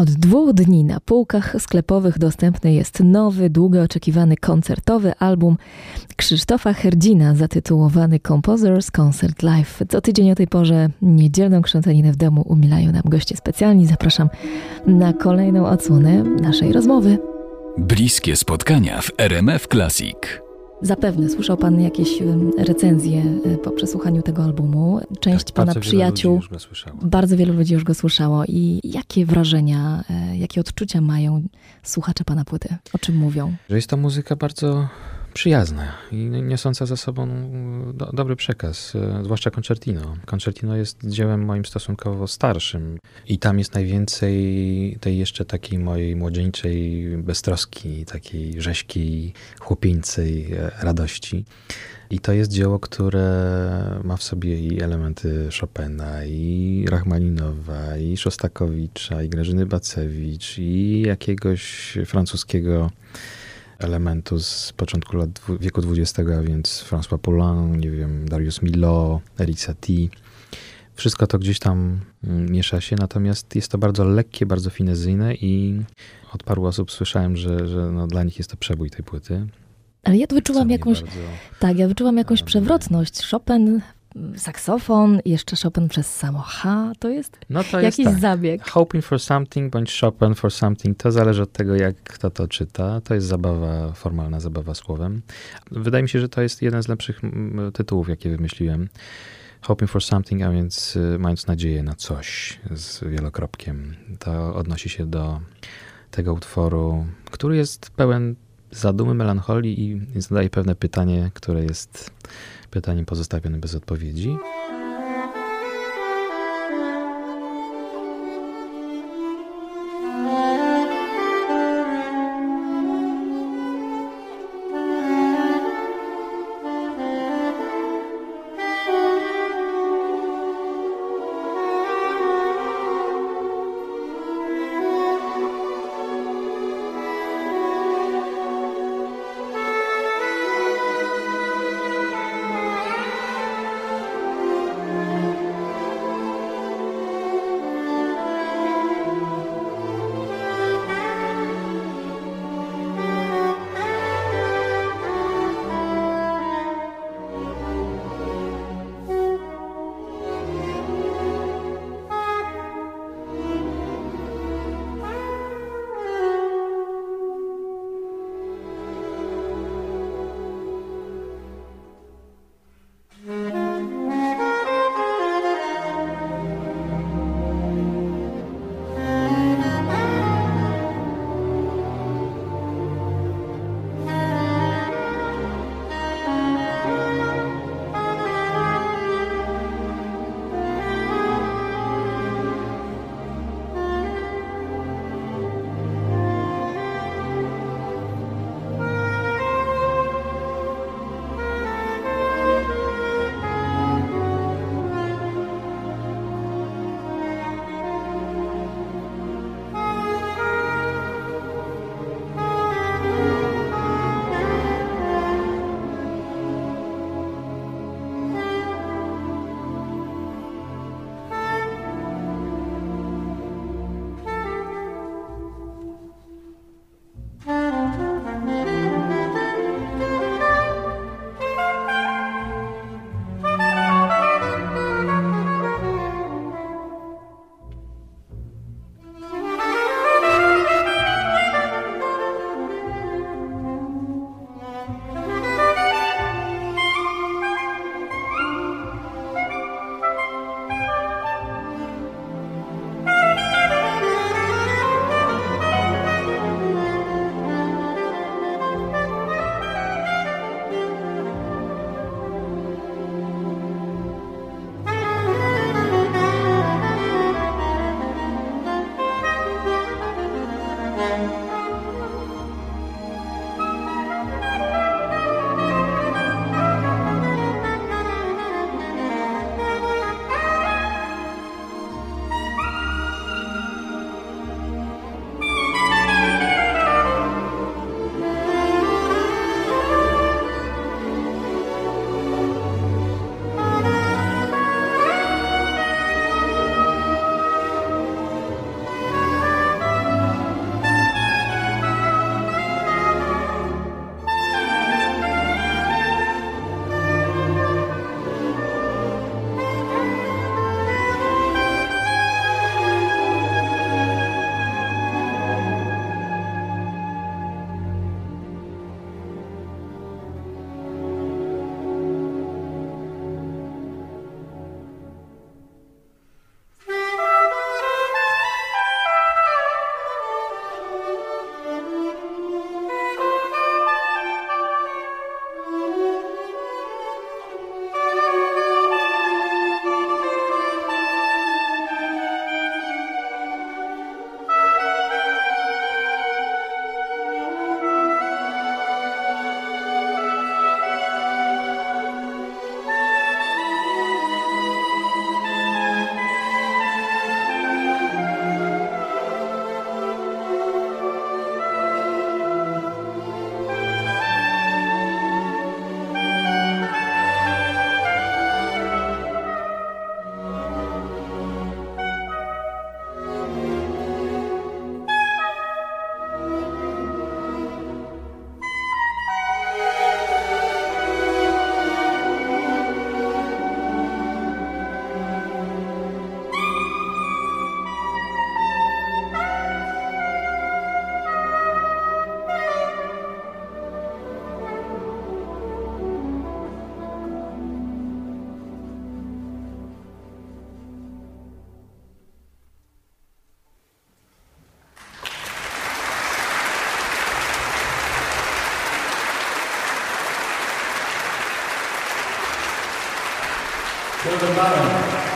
Od dwóch dni na półkach sklepowych dostępny jest nowy, długo oczekiwany koncertowy album Krzysztofa Herdzina zatytułowany Composers Concert Live. Co tydzień o tej porze niedzielną krzątaninę w domu umilają nam goście specjalni. Zapraszam na kolejną odsłonę naszej rozmowy. Bliskie spotkania w RMF Classic. Zapewne słyszał Pan jakieś recenzje e, po przesłuchaniu tego albumu. Część tak, Pana przyjaciół. Bardzo wielu ludzi już go słyszało. I jakie wrażenia, e, jakie odczucia mają słuchacze Pana płyty? O czym mówią? Że jest to muzyka bardzo przyjazna i niosąca za sobą do, dobry przekaz, e, zwłaszcza Concertino. Concertino jest dziełem moim stosunkowo starszym i tam jest najwięcej tej jeszcze takiej mojej młodzieńczej beztroski, takiej rzeźkiej, chłopieńcej e, radości. I to jest dzieło, które ma w sobie i elementy Chopina, i Rachmaninowa, i Szostakowicza, i Grażyny Bacewicz, i jakiegoś francuskiego elementu z początku lat wieku XX, a więc François Poulain, nie wiem, Darius Milhaud, Eric Satie. Wszystko to gdzieś tam mm, miesza się, natomiast jest to bardzo lekkie, bardzo finezyjne i od paru osób słyszałem, że, że no dla nich jest to przebój tej płyty. Ale ja wyczułam jakąś, bardzo... tak, ja wyczułam jakąś przewrotność. Chopin saksofon, jeszcze Chopin przez samo H, to jest no to jakiś jest tak. zabieg. Hoping for something bądź Chopin for something, to zależy od tego, jak kto to czyta. To jest zabawa, formalna zabawa słowem. Wydaje mi się, że to jest jeden z lepszych tytułów, jakie wymyśliłem. Hoping for something, a więc y, mając nadzieję na coś z wielokropkiem. To odnosi się do tego utworu, który jest pełen zadumy, melancholii i zadaje pewne pytanie, które jest pytaniem pozostawionym bez odpowiedzi. Jordan Barron.